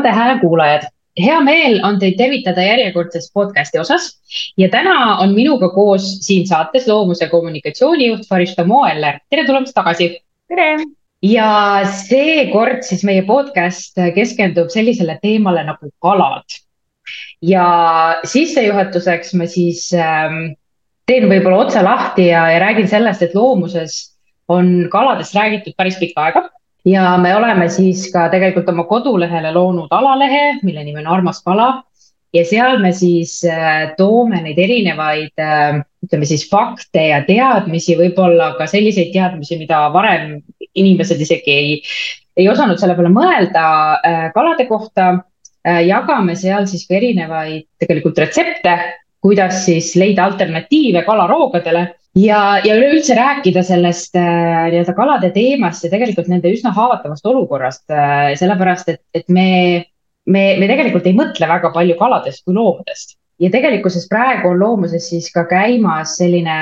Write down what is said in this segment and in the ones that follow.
Loomade Hääle kuulajad, hea meel on teid tervitada järjekordses podcasti osas ja täna on minuga koos siin saates loomuse kommunikatsioonijuht Farista Moeller. tere tulemast tagasi. tere. ja seekord siis meie podcast keskendub sellisele teemale nagu kalad. ja sissejuhatuseks ma siis ähm, teen võib-olla otsa lahti ja, ja räägin sellest, et loomuses on kaladest räägitud päris pikka aega ja me oleme siis ka tegelikult oma kodulehele loonud alalehe, mille nimi on Armas kala ja seal me siis äh, toome neid erinevaid, äh, ütleme siis fakte ja teadmisi, võib-olla ka selliseid teadmisi, mida varem inimesed isegi ei, ei osanud selle peale mõelda äh, kalade kohta. jagame seal siis ka erinevaid tegelikult retsepte, kuidas siis leida alternatiive kalaroogadele ja, ja üleüldse rääkida sellest äh, nii-öelda kalade teemast ja tegelikult nende üsna haavatavast olukorrast äh,, sellepärast et, et me, me, me tegelikult ei mõtle väga palju kaladest kui loomadest ja tegelikkuses praegu on loomuses siis ka käimas selline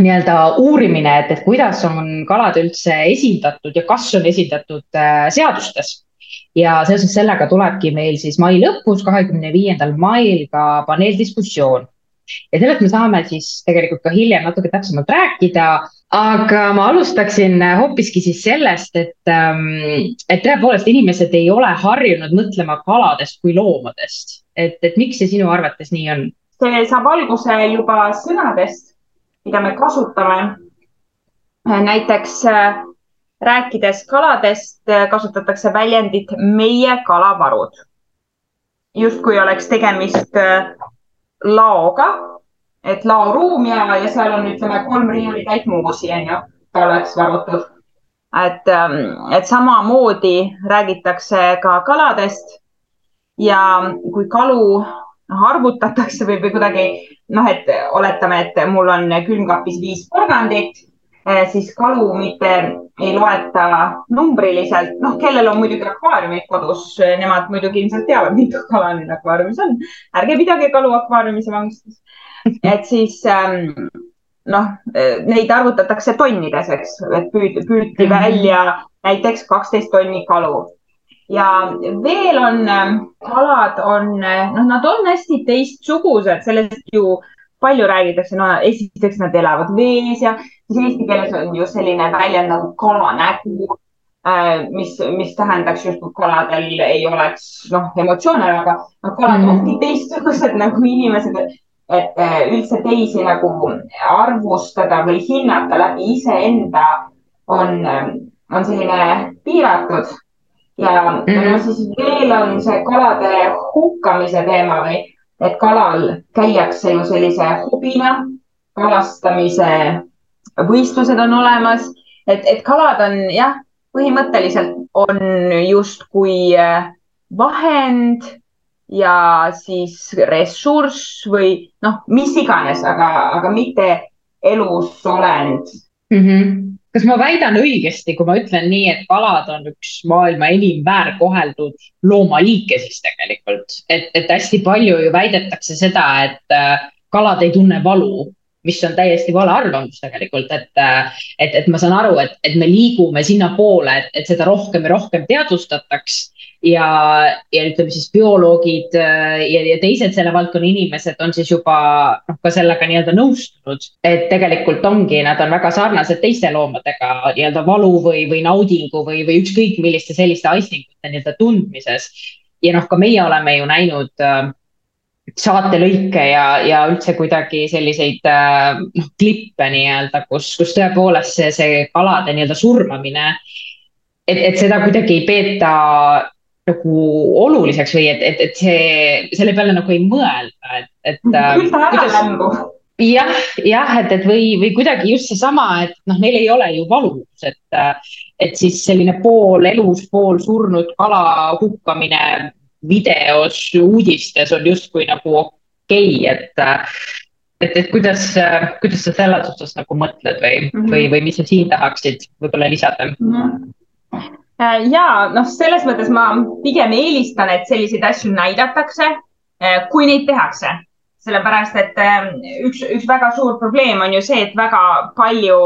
nii-öelda uurimine, et, et kuidas on kalad üldse esindatud ja kas on esindatud äh, seadustes. ja seoses sellega tulebki meil siis mai lõpus, kahekümne viiendal mail ka paneeldiskussioon ja sellest me saame siis tegelikult ka hiljem natuke täpsemalt rääkida. aga ma alustaksin hoopiski siis sellest, et, ähm, et tõepoolest inimesed ei ole harjunud mõtlema kaladest kui loomadest, et, et miks see sinu arvates nii on? see saab alguse juba sõnadest, mida me kasutame. näiteks äh, rääkides kaladest, äh, kasutatakse väljendit meie kalavarud. justkui oleks tegemist äh, laoga, et laoruum ja, ja seal on, ütleme, kolm riiulitäit muusi, onju, oleks varutud. et, ähm, et samamoodi räägitakse ka kaladest ja kui kalu arvutatakse või, või kuidagi noh, et oletame, et mul on külmkapis viis porgandit, siis kalu mitte ei loeta numbriliselt, noh, kellel on muidugi akvaariumid kodus, nemad muidugi ilmselt teavad, mitu kala neil akvaariumis on. ärge pidage kalu akvaariumis ja vangistus. et siis ähm, noh, neid arvutatakse tonnides, eks, et püüd, püüti mhm. välja näiteks kaksteist tonni kalu ja veel on ähm, kalad on, noh, nad on hästi teistsugused, sellest ju palju räägitakse, no esiteks nad elavad vees ja siis eesti keeles on ju selline väljend nagu kalanägu, äh, mis, mis tähendaks justkui kaladel ei oleks noh, emotsioone, aga noh, kalad mm -hmm. ongi teistsugused nagu inimesed, et üldse teisi nagu arvustada või hinnata läbi iseenda on, on selline piiratud ja mm -hmm. no siis veel on see kalade hukkamise teema või et kalal käiakse ju sellise hobina, kalastamise võistlused on olemas, et, et kalad on jah, põhimõtteliselt on justkui äh, vahend ja siis ressurss või noh, mis iganes, aga, aga mitte elusolend mm. -hmm kas ma väidan õigesti, kui ma ütlen nii, et kalad on üks maailma enim väärkoheldud loomaliike siis tegelikult, et, et hästi palju ju väidetakse seda, et äh, kalad ei tunne valu mis on täiesti vale arvamus tegelikult, et, et, et ma saan aru, et, et me liigume sinnapoole, et, et seda rohkem ja rohkem teadvustataks ja, ja ütleme siis bioloogid ja, ja teised selle valdkonna inimesed on siis juba noh, ka sellega nii-öelda nõustunud, et tegelikult ongi, nad on väga sarnased teiste loomadega nii-öelda valu või, või naudingu või, või ükskõik milliste selliste aistingute nii-öelda tundmises. ja noh, ka meie oleme ju näinud äh, saatelõike ja, ja üldse kuidagi selliseid äh, noh, klippe nii-öelda, kus, kus tõepoolest see, see kalade nii-öelda surmamine, et, et seda kuidagi ei peeta nagu oluliseks või et, et, et see, selle peale nagu ei mõelda, et, et. kuidas, jah, jah, et, et või, või kuidagi just seesama, et noh, neil ei ole ju valus, et, et siis selline pool elus, pool surnud kala hukkamine videos, uudistes on justkui nagu okei okay,, et et, et kuidas, kuidas sa selles osas nagu mõtled või mm, -hmm. või, või mis sa siin tahaksid võib-olla lisada mm? -hmm. ja noh, selles mõttes ma pigem eelistan, et selliseid asju näidatakse, äh, kui neid tehakse, sellepärast et äh, üks, üks väga suur probleem on ju see, et väga palju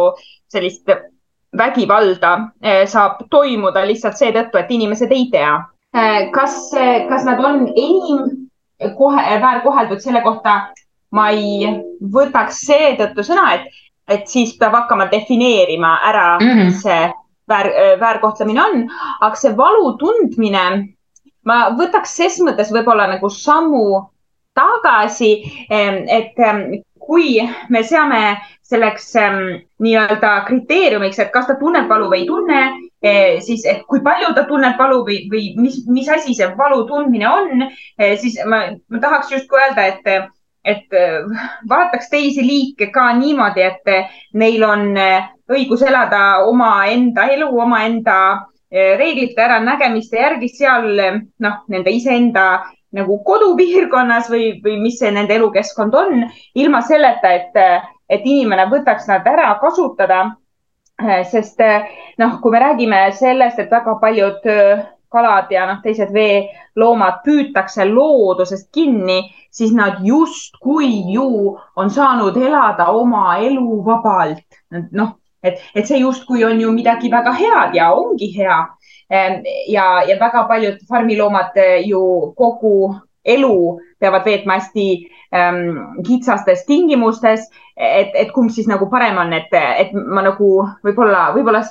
sellist vägivalda saab toimuda lihtsalt seetõttu, et inimesed ei tea kas, kas nad on enim kohe väärkoheldud, selle kohta ma ei võtaks seetõttu sõna, et, et siis peab hakkama defineerima ära mm, -hmm. mis see väär, väärkohtlemine on, aga see valu tundmine, ma võtaks ses mõttes võib-olla nagu sammu tagasi, et kui me seame selleks nii-öelda kriteeriumiks, et kas ta tunneb valu või ei tunne, siis, et kui palju ta tunneb valu või, või mis, mis asi see valu tundmine on, siis ma, ma tahaks justkui öelda, et et vaataks teisi liike ka niimoodi, et neil on õigus elada omaenda elu, omaenda reeglite äranägemiste järgi seal noh, nende iseenda nagu kodupiirkonnas või, või mis see nende elukeskkond on, ilma selleta, et, et inimene võtaks nad ära kasutada. Sest noh, kui me räägime sellest, et väga paljud kalad ja noh, teised veeloomad püütakse loodusest kinni, siis nad justkui ju on saanud elada oma elu vabalt. noh, et, et see justkui on ju midagi väga head ja ongi hea ja, ja väga paljud farmiloomad ju kogu elu peavad veetma hästi ähm, kitsastes tingimustes, et, et kumb siis nagu parem on, et, et ma nagu võib-olla, võib-olla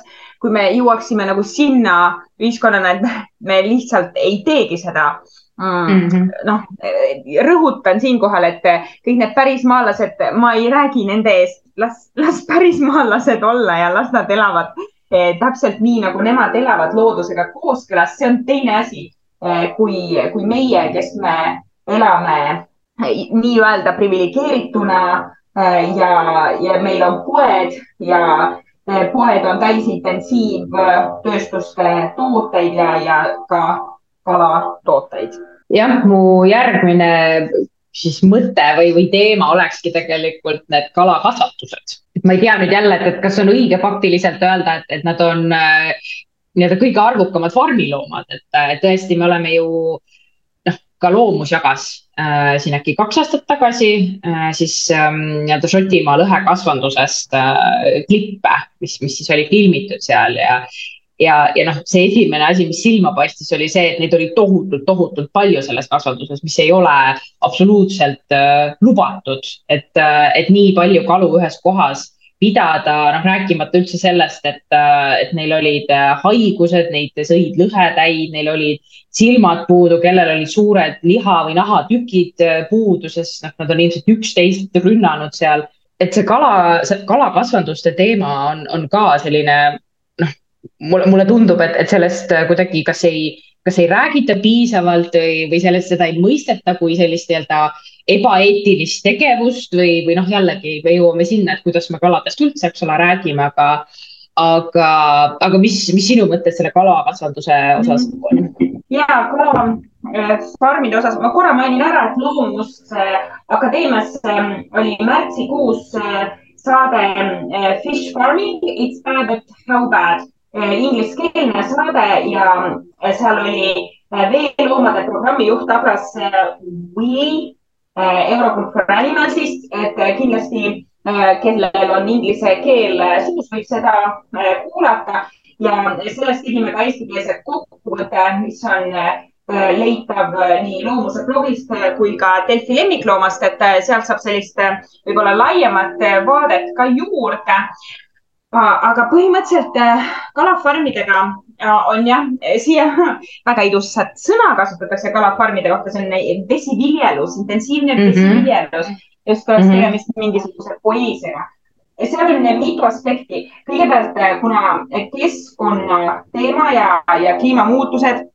kui me jõuaksime nagu sinna ühiskonnana, et me lihtsalt ei teegi seda mm. -hmm. noh, rõhutan siinkohal, et kõik need pärismaalased, ma ei räägi nende eest, las, las pärismaalased olla ja las nad elavad Eh, täpselt nii, nagu nemad elavad loodusega kooskõlas, see on teine asi kui, kui meie, kes me elame eh, nii-öelda priviligeerituna ja, ja meil on poed ja poed on täis intensiivtööstuste tooteid ja, ja ka kalatooteid. jah, mu järgmine siis mõte või, või teema olekski tegelikult need kalakasvatused. et ma ei tea nüüd jälle, et, et kas on õige faktiliselt öelda, et, et nad on äh, nii-öelda kõige arvukamad farmiloomad, et, et tõesti, me oleme ju noh, ka Loomus jagas äh, siin äkki kaks aastat tagasi äh, siis ähm, nii-öelda Šotimaa lõhekasvandusest äh, klippe, mis, mis siis oli filmitud seal ja ja, ja noh, see esimene asi, mis silma paistis, oli see, et neid oli tohutult, tohutult palju selles kasvanduses, mis ei ole absoluutselt äh, lubatud, et äh,, et nii palju kalu ühes kohas pidada, noh, rääkimata üldse sellest, et, äh, et neil olid äh, haigused, neid sõid lõhetäid, neil olid silmad puudu, kellel olid suured liha või nahatükid äh, puudu, sest noh, nad on ilmselt üksteist rünnanud seal. et see kala, see kalakasvanduste teema on, on ka selline mulle, mulle tundub, et, et sellest kuidagi kas ei, kas ei räägita piisavalt või, või sellest seda ei mõisteta kui sellist nii-öelda ebaeetilist tegevust või, või noh, jällegi me jõuame sinna, et kuidas me kaladest üldse, eks ole, räägime, aga, aga, aga mis, mis sinu mõtted selle kalakasvanduse osas on? ja kalafarmide äh, osas. Ma korra mainin ära, et Loomuskateemias ähm, oli märtsikuus äh, saade Fish Farming, it's bad but how bad ingliskeelne saade ja eh, seal oli eh, veeloomade programmi juht Abras Wee Eurogroup for Animalsist, et kindlasti kellel on inglise keel suus, võib seda kuulata. Ja sellest tegime ka eestikeelset kokkuvõtte, mis on leitav nii Loomuse blogist kui ka Delfi lemmikloomast, et sealt saab sellist võib-olla laiemat vaadet ka juurde aga põhimõtteliselt äh, kalafarmidega äh, on jah, siia väga ilusat sõna kasutatakse kalafarmide kohta, see on vesiviljelus, intensiivne mm -hmm. vesiviljelus, justkui oleks mm -hmm. tegemist mingisuguse poeesiaga. seal on mitu aspekti. kõigepealt, äh, kuna keskkonna teema ja, ja kliimamuutused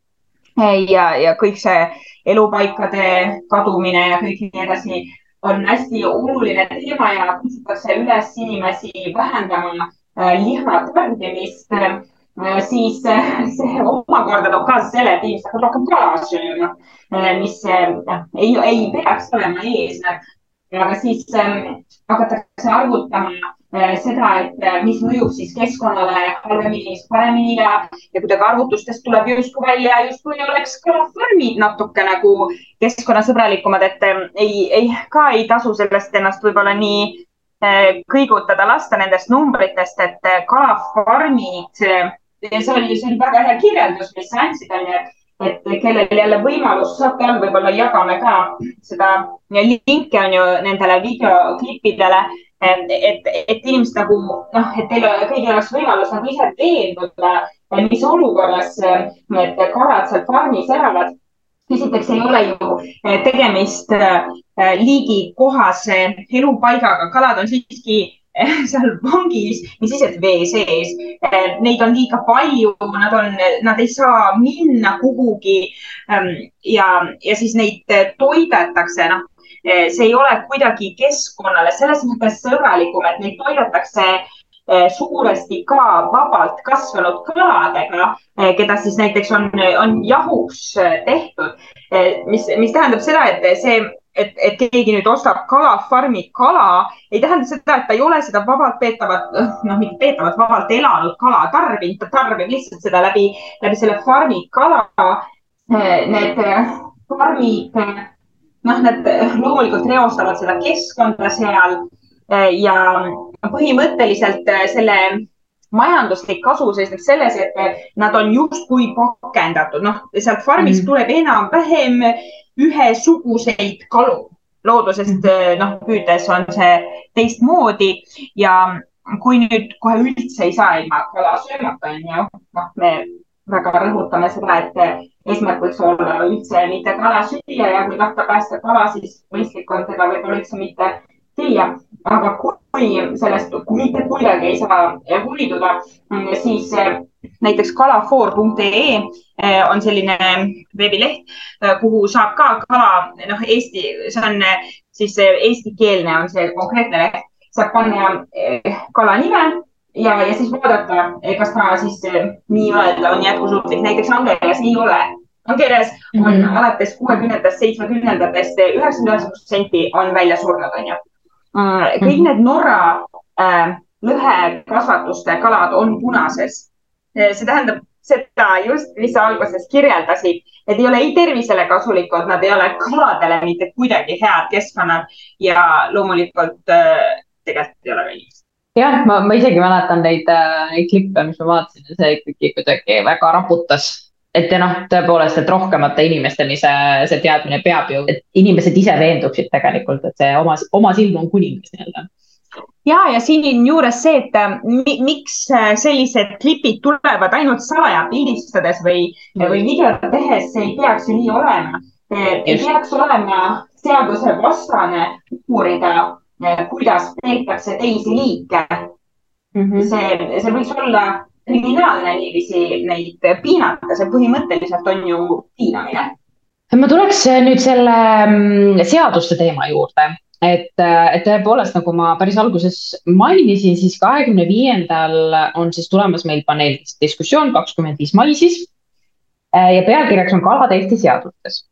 ja, ja kõik see elupaikade kadumine ja kõik nii edasi on hästi oluline teema ja kutsutakse üles inimesi vähendama Äh, liha tarbimist, äh, siis äh, see omakorda toob kaasa selle, et inimesed hakkavad rohkem kala sööma, mis ei, ei peaks olema eesmärk. aga siis hakatakse arvutama seda, et mis mõjub siis keskkonnale halvemini, paremini ja, ja kuidagi arvutustest tuleb justkui välja, justkui oleks kalafarmid natuke nagu keskkonnasõbralikumad, et ei, ei, ka ei tasu sellest ennast võib-olla nii kõigutada lasta nendest numbritest, et eh, kalafarmid, see oli, see oli väga hea kirjeldus, mis sa andsid, onju, et kellel jälle võimalus saate all, võib-olla jagame ka seda linki on ju nendele videoklippidele, et, et inimesed nagu noh, et teil kõigil oleks võimalus nagu ise veenduda, mis olukorras need kalad seal farmis elavad esiteks ei ole ju tegemist liigikohase elupaigaga, kalad on siiski seal vangis, mis siis, et vee sees. Neid on liiga palju, nad on, nad ei saa minna kuhugi. Ähm, ja, ja siis neid toidetakse, noh, see ei ole kuidagi keskkonnale selles mõttes sõbralikum, et neid toidetakse äh, suuresti ka vabalt kasvanud kaladega, äh, keda siis näiteks on, on jahuks äh, tehtud. mis, mis tähendab seda, et see et, et keegi nüüd ostab kalafarmi kala, ei tähenda seda, et ta ei ole seda vabalt peetavat, noh, mitte peetavat, vabalt elanud kala tarbinud, ta tarbib lihtsalt seda läbi, läbi selle farmi kala. Need farmid, noh, need loomulikult reostavad seda keskkonda seal ja põhimõtteliselt selle majanduslik kasu seisneb selles, et nad on justkui pakendatud, noh, sealt farmist mm. tuleb enam-vähem ühesuguseid kalu. loodusest mhm. noh, püüdes on see teistmoodi ja kui nüüd kohe üldse ei saa ilma kala söömata, on ju, noh, me väga rõhutame seda, et eesmärk võiks olla üldse mitte kala süüa ja kui tahta päästa kala, siis mõistlik on teda võib-olla üldse mitte süüa. aga kui sellest mitte kuidagi ei saa hoiduda, siis näiteks kalafoor.ee eh, on selline veebileht, eh, kuhu saab ka kala, noh, Eesti, see on eh, siis eestikeelne on see konkreetne leht, saab panna kala nime ja, ja siis vaadata, kas ta siis nii-öelda on jätkusuutlik, näiteks angelas ei ole. angelas on mm -hmm. alates kuuekümnendatest, seitsmekümnendatest üheksakümmend üheksa protsenti on välja surnud, onju. Kõik mhm. need Norra äh, lõhekasvatuste kalad on punases Eh, see tähendab seda just, mis sa alguses kirjeldasid, et ei ole ei tervisele kasulikud, nad ei ole kaladele mitte kuidagi head keskkonnad ja loomulikult äh, tegelikult ei ole ka inimesed jah, ma, ma isegi mäletan neid, äh, neid klippe, mis ma vaatasin ja see ikkagi kuidagi väga raputas. Et ja noh, tõepoolest, et rohkemate inimesteni see, see teadmine peab ju, et inimesed ise veenduksid tegelikult, et see oma, oma silm on kuningas nii-öelda ja, ja siinjuures see, et äh, mi, miks äh, sellised klipid tulevad ainult salaja pildistades või või videot tehes, see ei peaks ju nii olema. ei peaks olema seadusevastane uurida, äh, kuidas peetakse teisi liike mm. -hmm. see, see võiks olla kriminaalne niiviisi neid piinata, see põhimõtteliselt on ju piinamine. ma tuleks nüüd selle mm, seaduste teema juurde et, et tõepoolest, nagu ma päris alguses mainisin, siis kahekümne viiendal on siis tulemas meil paneelis diskussioon, kakskümmend viis mai siis. ja pealkirjaks on kalad Eesti seadustes.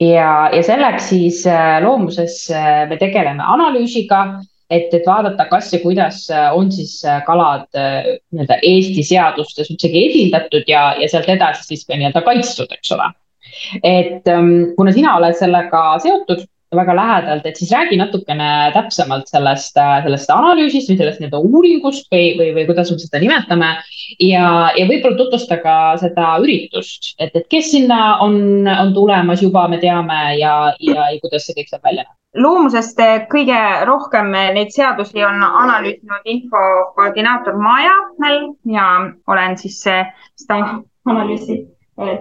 ja, ja selleks siis äh, loomuses äh, me tegeleme analüüsiga, et, et vaadata, kas ja kuidas äh, on siis kalad nii-öelda Eesti seadustes üldsegi esindatud ja, ja sealt edasi siis ka nii-öelda kaitstud, eks ole. et ähm, kuna sina oled sellega seotud väga lähedalt, et siis räägi natukene täpsemalt sellest, sellest analüüsist või sellest nii-öelda uuringust või, või, või kuidas me seda nimetame. ja, ja võib-olla tutvusta ka seda üritust, et, et kes sinna on, on tulemas juba, me teame ja, ja, ja kuidas see kõik saab välja näha loomusest kõige rohkem neid seadusi on analüüsinud infokoordinaator Maja Mäll ja olen siis seda analüüsi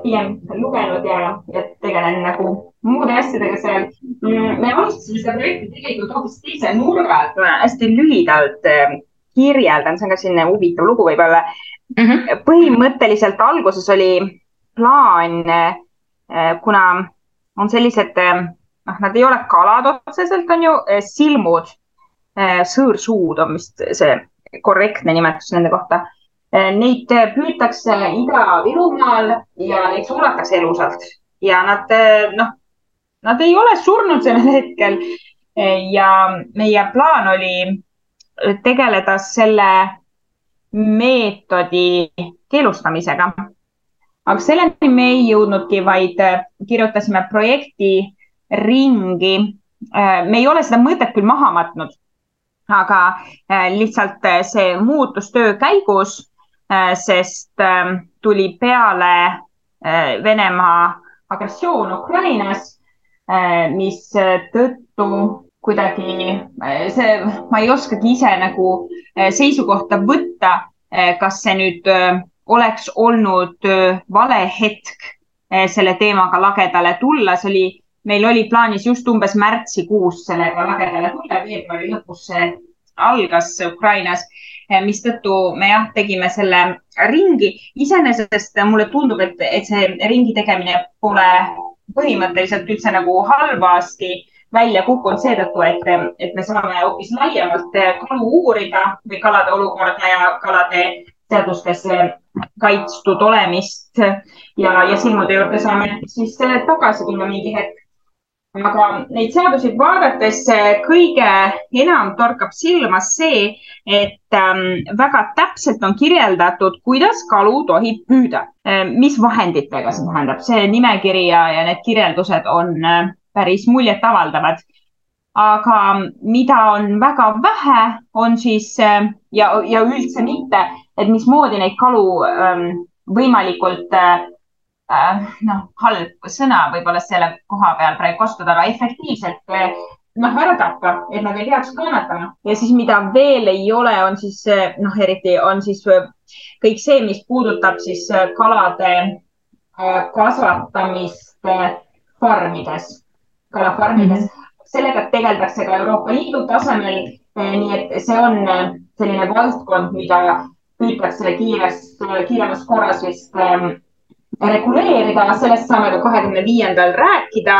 pigem lugenud ja, ja tegelen nagu muude asjadega seal. Mm, me alustasime seda projekti tegelikult hoopis teise nurga alt, ma hästi lühidalt äh, kirjeldan, see on ka selline huvitav lugu võib-olla mm. -hmm. põhimõtteliselt alguses oli plaan, äh, kuna on sellised, äh, noh, nad ei ole kalad otseselt, on ju, silmud, sõõrsuud on vist see korrektne nimetus nende kohta Neid püütakse Ida-Virumaal ja neid suunatakse elusalt ja nad noh, nad ei ole surnud sellel hetkel. ja meie plaan oli tegeleda selle meetodi keelustamisega. aga selleni me ei jõudnudki, vaid kirjutasime projekti ringi. me ei ole seda mõtet küll maha matnud, aga lihtsalt see muutus töö käigus Äh, sest tuli peale Venemaa agressioon Ukrainas, mis tõttu kuidagi see, ma ei oskagi ise nagu seisukohta võtta, kas see nüüd oleks olnud vale hetk selle teemaga lagedale tulla, see oli meil oli plaanis just umbes märtsikuus sellega lagedale tulla, veebruari lõpus see algas Ukrainas, mistõttu me jah, tegime selle ringi. iseenesest mulle tundub, et, et see ringi tegemine pole põhimõtteliselt üldse nagu halvasti välja kukkunud seetõttu, et, et me saame hoopis laiemalt kalu uurida või kalade olukorda ja kalade seadustes kaitstud olemist. Ja, ja silmude juurde saame siis tagasi tulla mingi hetk aga neid seadusi vaadates kõige enam torkab silma see, et ähm, väga täpselt on kirjeldatud, kuidas kalu tohib püüda äh,. mis vahenditega see tähendab, see nimekiri ja, ja need kirjeldused on äh, päris muljetavaldavad. aga mida on väga vähe, on siis ja, ja üldse mitte, et mismoodi neid kalu ähm, võimalikult Äh, noh, halb sõna võib-olla selle koha peal praegu kasutada, aga efektiivselt äh, noh, ära tappa, et nad ei peaks kannatama ja siis, mida veel ei ole, on siis noh, eriti on siis äh, kõik see, mis puudutab siis kalade kasvatamist farmides, kalafarmides mm. -hmm. sellega tegeldakse ka Euroopa Liidu tasemel. nii et see on selline valdkond, mida püütakse kiires, kiiremas korras vist ähm, reguleerida, sellest saame ka kahekümne viiendal rääkida.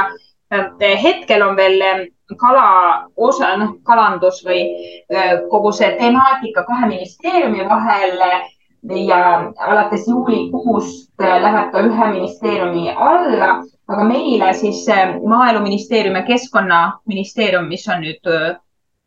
hetkel on veel eh, kala osa, noh, kalandus või eh, kogu see temaatika kahe ministeeriumi vahel ja alates juulikuust läheb ta ühe ministeeriumi alla, aga meile siis Maaeluministeerium ja Keskkonnaministeerium, mis on nüüd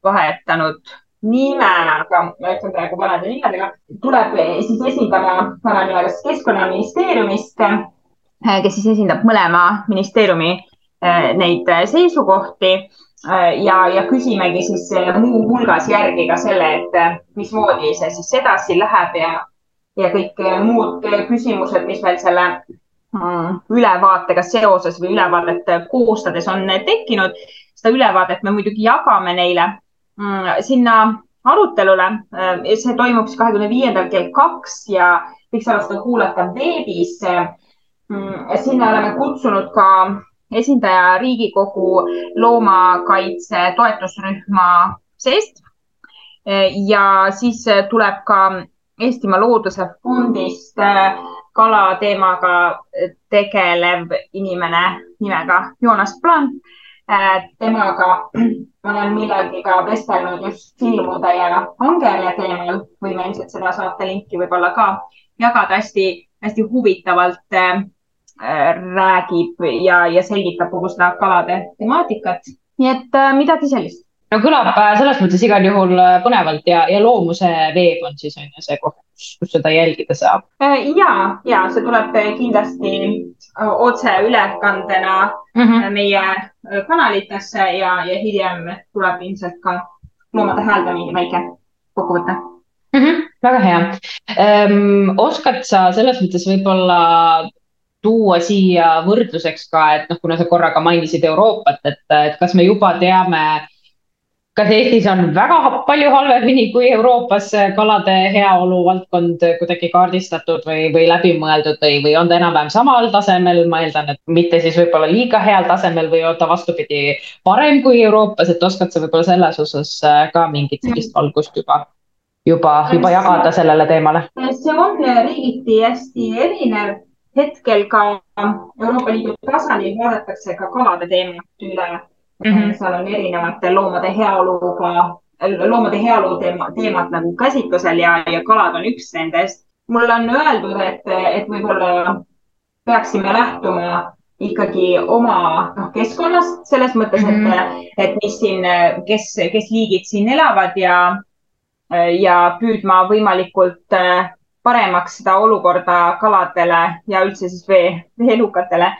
vahetanud nime, aga ma ütlen praegu vanade nimedega, tuleb siis esindama vana nimega Keskkonnaministeeriumist, eh, kes siis esindab mõlema ministeeriumi eh, neid seisukohti eh, ja, ja küsimegi siis muuhulgas järgi ka selle, et mismoodi see siis edasi läheb ja, ja kõik muud küsimused, mis meil selle mm, ülevaatega seoses või ülevaadet koostades on tekkinud. seda ülevaadet me muidugi jagame neile sinna arutelule. Äh, see toimub siis kahekümne viiendal kell kaks ja kõik saavad seda kuulata veebis. Mm, sinna oleme kutsunud ka esindaja Riigikogu loomakaitse toetusrühma seest. Äh, ja siis tuleb ka Eestimaa Looduse Fondist kalateemaga tegelev inimene nimega Joonas Plaan temaga olen millalgi ka vestelnud just silmude ja angerja teemal, võime ilmselt seda saatelinki võib-olla ka jagada hästi, hästi huvitavalt äh, räägib ja, ja selgitab kogu seda kalade temaatikat. nii et äh, midagi sellist no kõlab äh, selles mõttes igal juhul äh, põnevalt ja, ja loomuse veeb on siis on ju see koht, kus seda jälgida saab. ja, ja see tuleb kindlasti otseülekandena mm -hmm. meie kanalitesse ja, ja hiljem tuleb ilmselt ka Loomade Häälde mingi väike kokkuvõte mm. -hmm, väga hea ähm,. oskad sa selles mõttes võib-olla tuua siia võrdluseks ka, et noh, kuna sa korraga mainisid Euroopat, et, et kas me juba teame kas Eestis on väga palju halvemini kui Euroopas kalade heaolu valdkond kuidagi kaardistatud või, või läbimõeldud või, või on ta enam-vähem samal tasemel, ma eeldan, et mitte siis võib-olla liiga heal tasemel või on ta vastupidi parem kui Euroopas, et oskad sa võib-olla selles osas äh, ka mingit sellist valgust juba, juba, juba jagada sellele teemale? see on riigiti hästi erinev? Hetkel ka Euroopa Liidu tasandil vaadatakse ka kalade teemat üle mm. -hmm. seal on erinevate loomade heaoluga, loomade heaolu teema, teemad nagu käsitlusel ja, ja kalad on üks nendest. mulle on öeldud, et, et võib-olla peaksime lähtuma ikkagi oma noh, keskkonnast selles mõttes mm, -hmm. et, mhm. et mis siin, kes, kes liigid siin elavad ja, ja püüdma võimalikult paremaks seda olukorda kaladele ja üldse siis vee, veelukatele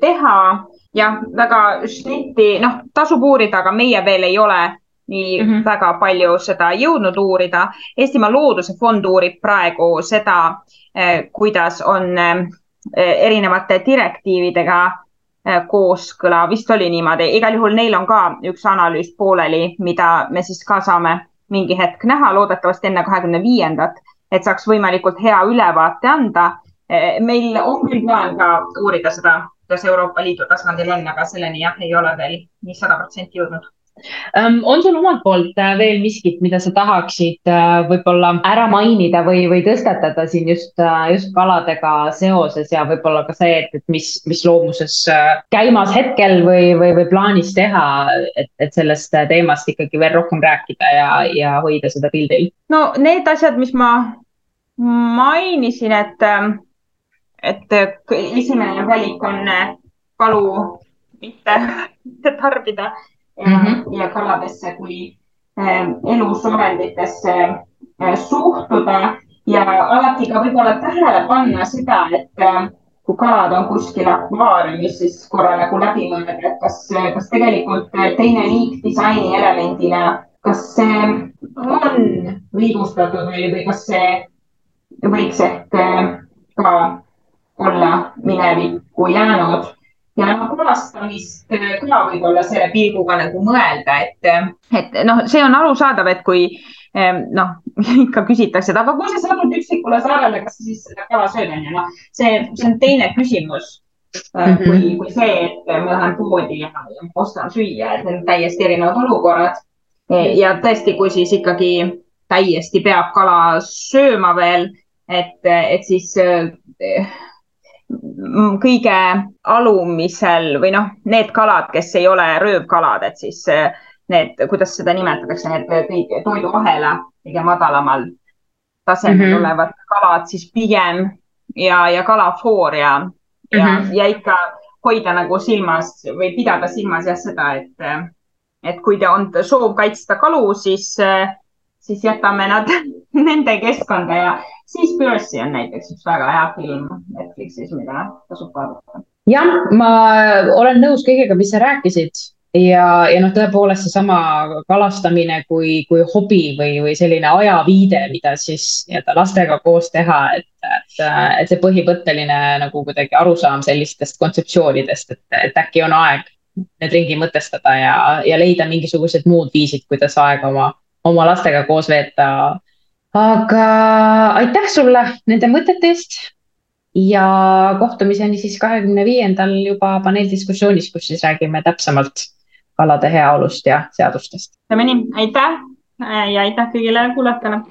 teha jah, väga šnitti, noh, tasub uurida, aga meie veel ei ole nii mm -hmm. väga palju seda jõudnud uurida. Eestimaa Looduse Fond uurib praegu seda, eh, kuidas on eh, erinevate direktiividega kooskõla, vist oli niimoodi, igal juhul neil on ka üks analüüs pooleli, mida me siis ka saame mingi hetk näha, loodetavasti enne kahekümne viiendat, et saaks võimalikult hea ülevaate anda. meil on küll plaan ka uurida seda, kuidas Euroopa Liidu tasandil on, aga selleni jah, ei ole veel nii sada protsenti jõudnud on sul omalt poolt äh, veel miskit, mida sa tahaksid äh, võib-olla ära mainida või, või tõstatada siin just, äh, just kaladega seoses ja võib-olla ka see, et, et mis, mis loomuses käimas hetkel või, või, või plaanis teha, et, et sellest teemast ikkagi veel rohkem rääkida ja, ja hoida seda pildil? no need asjad, mis ma mainisin, et, et esimene valik on kalu mitte, mitte tarbida mm -hmm. ja kaladesse kui äh, elusolenditesse äh, suhtuda ja alati ka võib-olla tähele panna seda, et äh, kui kalad on kuskil akvaariumis, siis korra nagu läbi mõelda, et kas, kas tegelikult teine liik disaini elemendina, kas see on õigustatud või, või kas see võiks ehk ka olla minevikku jäänud ja noh, külastamist äh, ka võib-olla selle pilguga nagu mõelda, et, äh, et noh, see on arusaadav, et kui ähm, noh, ikka küsitakse, et aga kui sa satud üksikule saarele, kas sa siis seda kala sööd, on ju, noh, see, see on teine küsimus mm. -hmm. kui, kui see, et ma lähen poodi ja, ja ostan süüa, et need on täiesti erinevad olukorrad. ja tõesti, kui siis ikkagi täiesti peab kala sööma veel, et, et siis kõige alumisel või noh, need kalad, kes ei ole röövkalad, et siis eh, need, kuidas seda nimetatakse, need toiduahela kõige madalamal tasemel mm -hmm. olevad kalad siis pigem ja, ja kalafoor ja, ja mm, -hmm. ja ikka hoida nagu silmas või pidada silmas jah seda, et, et kui te on soov kaitsta kalu, siis, siis jätame nad nende keskkonda ja siis Percy on näiteks üks väga hea film Netflixis, mida tasub vaadata. jah, ma olen nõus kõigega, mis sa rääkisid ja, ja noh, tõepoolest seesama kalastamine kui, kui hobi või, või selline ajaviide, mida siis nii-öelda lastega koos teha, et, et, et see põhimõtteline nagu kuidagi arusaam sellistest kontseptsioonidest, et, et äkki on aeg need ringi mõtestada ja, ja leida mingisugused muud viisid, kuidas aega oma, oma lastega koos veeta aga aitäh sulle nende mõtete eest ja kohtumiseni siis kahekümne viiendal juba paneeldiskussioonis, kus siis räägime täpsemalt kalade heaolust ja seadustest. teeme nii, aitäh ja aitäh kõigile kuulajatele.